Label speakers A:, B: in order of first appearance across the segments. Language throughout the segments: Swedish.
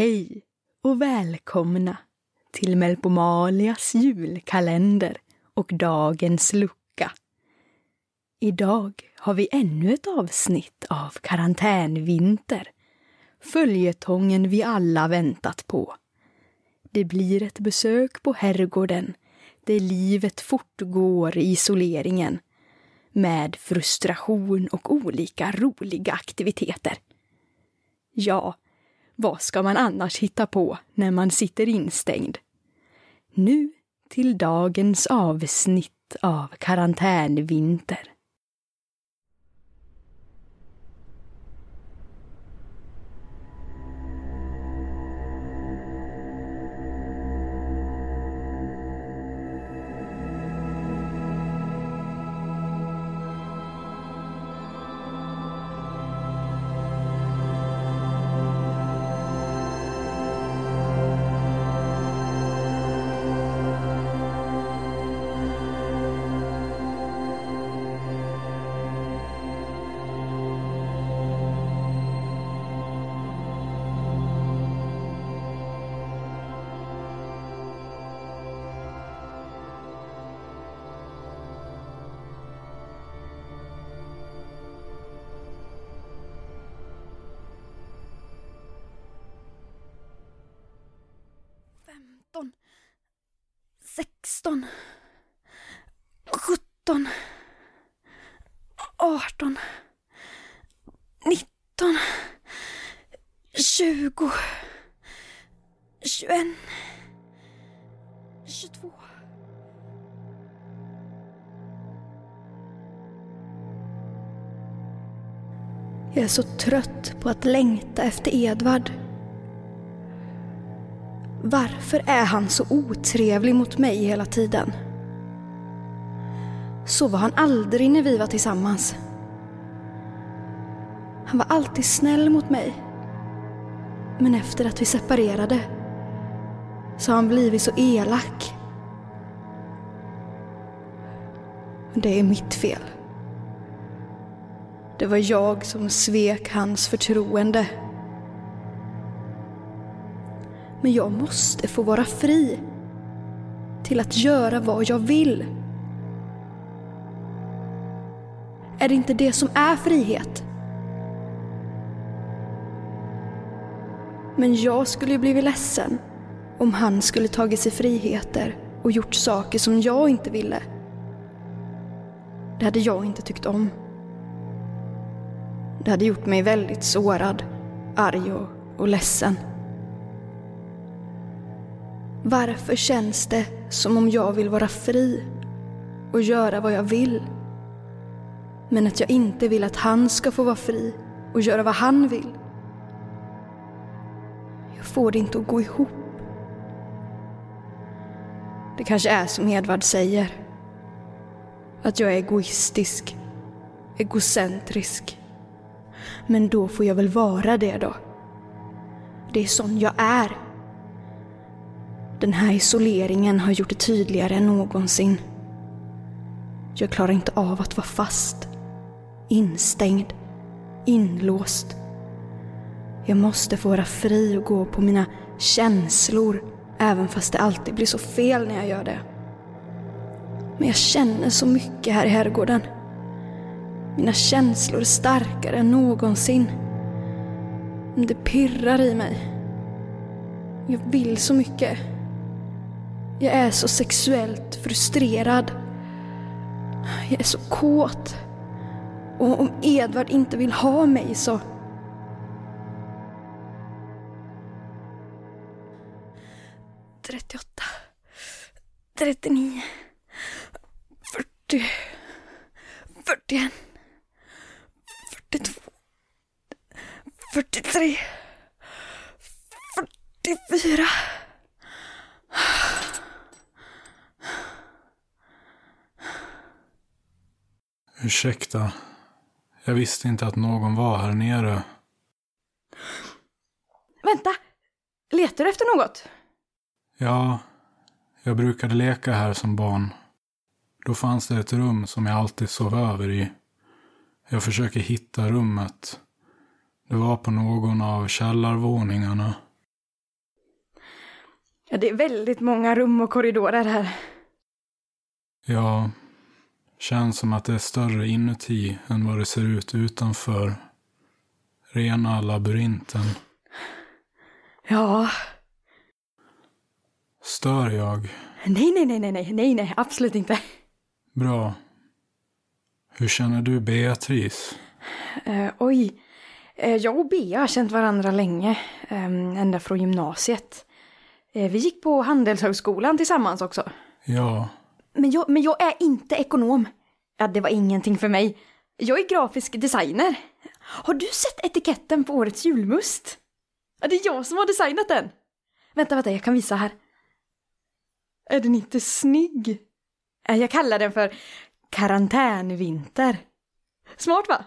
A: Hej och välkomna till Melpomalias julkalender och dagens lucka. Idag har vi ännu ett avsnitt av Karantänvinter, följetongen vi alla väntat på. Det blir ett besök på herrgården där livet fortgår i isoleringen med frustration och olika roliga aktiviteter. Ja, vad ska man annars hitta på när man sitter instängd? Nu till dagens avsnitt av Karantänvinter.
B: 16, 17, 18, 19, 20, 21, 22. Jag är så trött på att längta efter Edvard. Varför är han så otrevlig mot mig hela tiden? Så var han aldrig när vi var tillsammans. Han var alltid snäll mot mig. Men efter att vi separerade så har han blivit så elak. Det är mitt fel. Det var jag som svek hans förtroende. Men jag måste få vara fri till att göra vad jag vill. Är det inte det som är frihet? Men jag skulle ju blivit ledsen om han skulle tagit sig friheter och gjort saker som jag inte ville. Det hade jag inte tyckt om. Det hade gjort mig väldigt sårad, arg och, och ledsen. Varför känns det som om jag vill vara fri och göra vad jag vill? Men att jag inte vill att han ska få vara fri och göra vad han vill. Jag får det inte att gå ihop. Det kanske är som Edvard säger. Att jag är egoistisk, egocentrisk. Men då får jag väl vara det då. Det är sån jag är. Den här isoleringen har gjort det tydligare än någonsin. Jag klarar inte av att vara fast, instängd, inlåst. Jag måste få vara fri och gå på mina känslor, även fast det alltid blir så fel när jag gör det. Men jag känner så mycket här i herrgården. Mina känslor är starkare än någonsin. Det pirrar i mig. Jag vill så mycket. Jag är så sexuellt frustrerad. Jag är så kåt. Och om Edvard inte vill ha mig så... Trettioåtta. Trettionio. Fyrtio. Fyrtioen. Fyrtiotvå. Fyrtiotre. Fyrtiofyra.
C: Ursäkta. Jag visste inte att någon var här nere.
B: Vänta! Letar du efter något?
C: Ja, jag brukade leka här som barn. Då fanns det ett rum som jag alltid sov över i. Jag försöker hitta rummet. Det var på någon av källarvåningarna.
B: Ja, det är väldigt många rum och korridorer här.
C: Ja, känns som att det är större inuti än vad det ser ut utanför. Rena labyrinten.
B: Ja.
C: Stör jag?
B: Nej, nej, nej, nej, nej, nej, nej, absolut inte.
C: Bra. Hur känner du Beatrice?
B: Uh, oj. Uh, jag och Bea har känt varandra länge. Um, ända från gymnasiet. Uh, vi gick på Handelshögskolan tillsammans också.
C: Ja.
B: Men jag, men jag är inte ekonom. Ja, det var ingenting för mig. Jag är grafisk designer. Har du sett etiketten på årets julmust? Ja, det är jag som har designat den. Vänta, vänta, jag kan visa här. Är den inte snygg? Jag kallar den för karantänvinter. Smart va?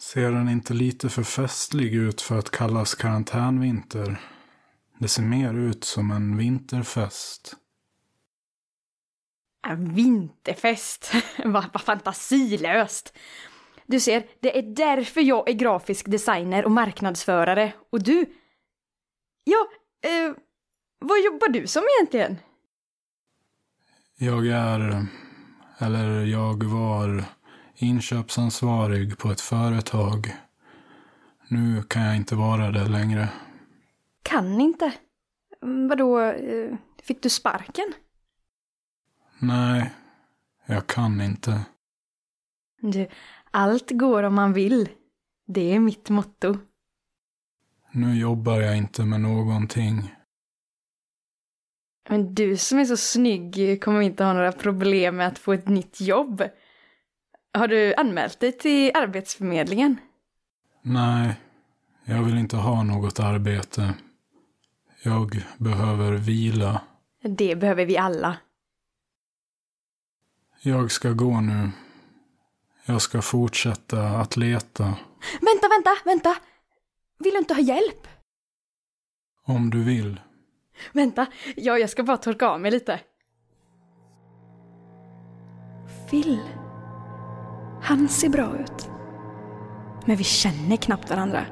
C: Ser den inte lite för festlig ut för att kallas karantänvinter? Det ser mer ut som en vinterfest.
B: En vinterfest? Vad va fantasilöst! Du ser, det är därför jag är grafisk designer och marknadsförare. Och du? Ja, eh, vad jobbar du som egentligen?
C: Jag är, eller jag var, inköpsansvarig på ett företag. Nu kan jag inte vara det längre.
B: Kan inte? Vadå, eh, fick du sparken?
C: Nej, jag kan inte.
B: Du, allt går om man vill. Det är mitt motto.
C: Nu jobbar jag inte med någonting.
B: Men du som är så snygg kommer inte ha några problem med att få ett nytt jobb. Har du anmält dig till Arbetsförmedlingen?
C: Nej, jag vill inte ha något arbete. Jag behöver vila.
B: Det behöver vi alla.
C: Jag ska gå nu. Jag ska fortsätta att leta.
B: Vänta, vänta, vänta! Vill du inte ha hjälp?
C: Om du vill.
B: Vänta, ja, jag ska bara torka av mig lite. Phil. Han ser bra ut. Men vi känner knappt varandra.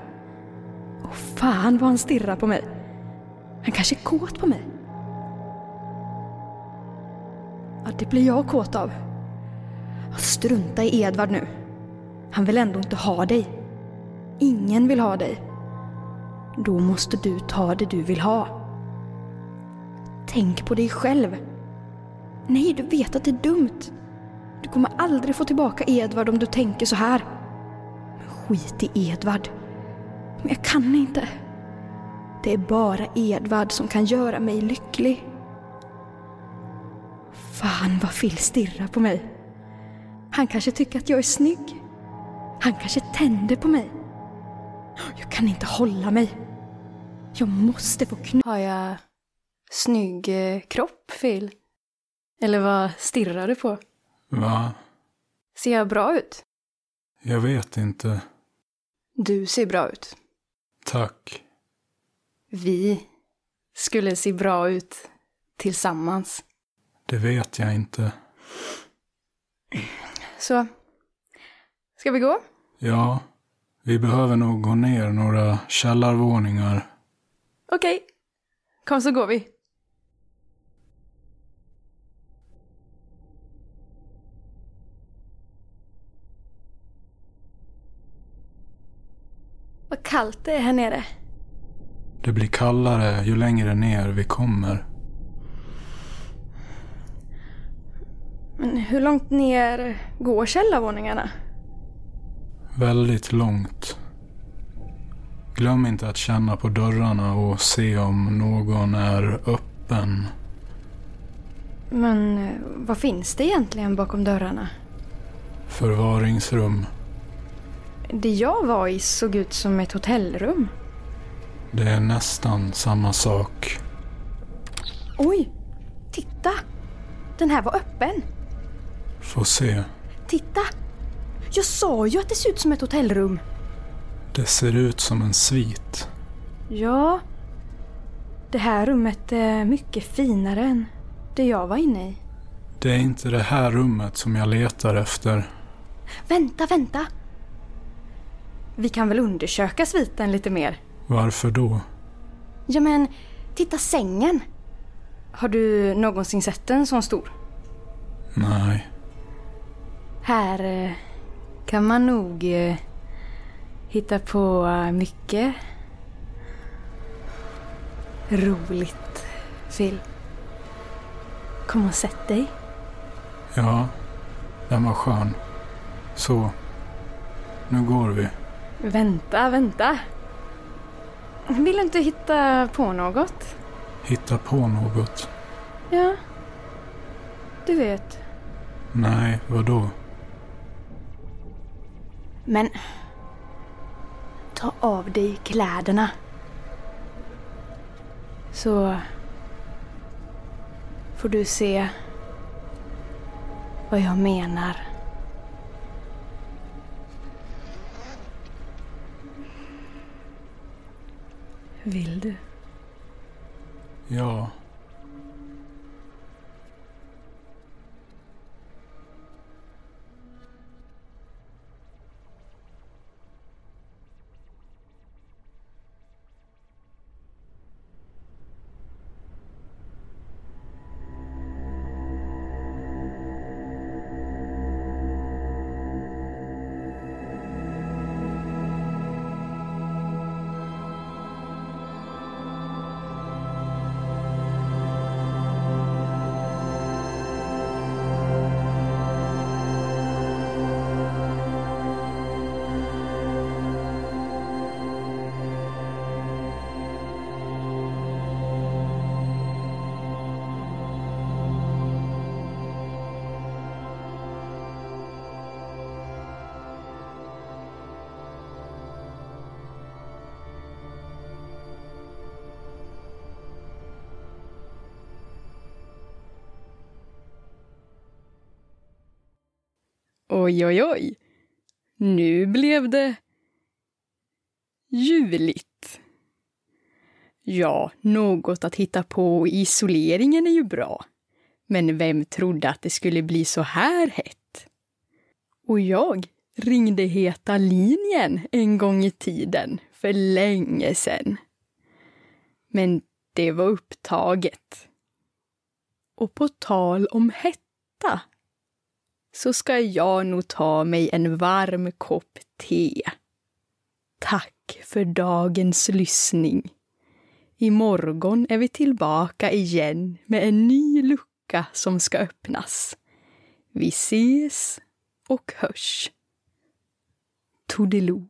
B: Och fan vad han stirrar på mig. Han kanske är kåt på mig. Ja, det blir jag kåt av. Strunta i Edvard nu. Han vill ändå inte ha dig. Ingen vill ha dig. Då måste du ta det du vill ha. Tänk på dig själv. Nej, du vet att det är dumt. Du kommer aldrig få tillbaka Edvard om du tänker så här. Men skit i Edvard. Men jag kan inte. Det är bara Edvard som kan göra mig lycklig. Fan vad Phil stirrar på mig. Han kanske tycker att jag är snygg. Han kanske tänder på mig. Jag kan inte hålla mig. Jag måste få knu... Har jag snygg eh, kropp, Phil? Eller vad stirrar du på?
C: Va?
B: Ser jag bra ut?
C: Jag vet inte.
B: Du ser bra ut.
C: Tack.
B: Vi skulle se bra ut tillsammans.
C: Det vet jag inte.
B: Så, ska vi gå?
C: Ja, vi behöver nog gå ner några källarvåningar.
B: Okej, kom så går vi. Vad kallt det är här nere.
C: Det blir kallare ju längre ner vi kommer.
B: Men hur långt ner går källarvåningarna?
C: Väldigt långt. Glöm inte att känna på dörrarna och se om någon är öppen.
B: Men eh, vad finns det egentligen bakom dörrarna?
C: Förvaringsrum.
B: Det jag var i såg ut som ett hotellrum.
C: Det är nästan samma sak.
B: Oj! Titta! Den här var öppen.
C: Få se.
B: Titta! Jag sa ju att det ser ut som ett hotellrum.
C: Det ser ut som en svit.
B: Ja. Det här rummet är mycket finare än det jag var inne i.
C: Det är inte det här rummet som jag letar efter.
B: Vänta, vänta! Vi kan väl undersöka sviten lite mer?
C: Varför då?
B: Ja men,
D: Titta sängen! Har du någonsin sett en sån stor?
C: Nej.
D: Här eh, kan man nog eh, hitta på eh, mycket roligt, Phil. Kom och sätt dig.
C: Ja, den var skön. Så, nu går vi.
D: Vänta, vänta. Vill du inte hitta på något?
C: Hitta på något.
D: Ja. Du vet.
C: Nej, vadå?
D: Men... Ta av dig kläderna. Så... Får du se vad jag menar. Vill du?
C: Ja.
B: Oj, oj, oj. Nu blev det juligt. Ja, något att hitta på i isoleringen är ju bra. Men vem trodde att det skulle bli så här hett? Och jag ringde Heta linjen en gång i tiden, för länge sedan. Men det var upptaget. Och på tal om hetta så ska jag nog ta mig en varm kopp te. Tack för dagens lyssning. Imorgon är vi tillbaka igen med en ny lucka som ska öppnas. Vi ses och hörs. Toodiloo.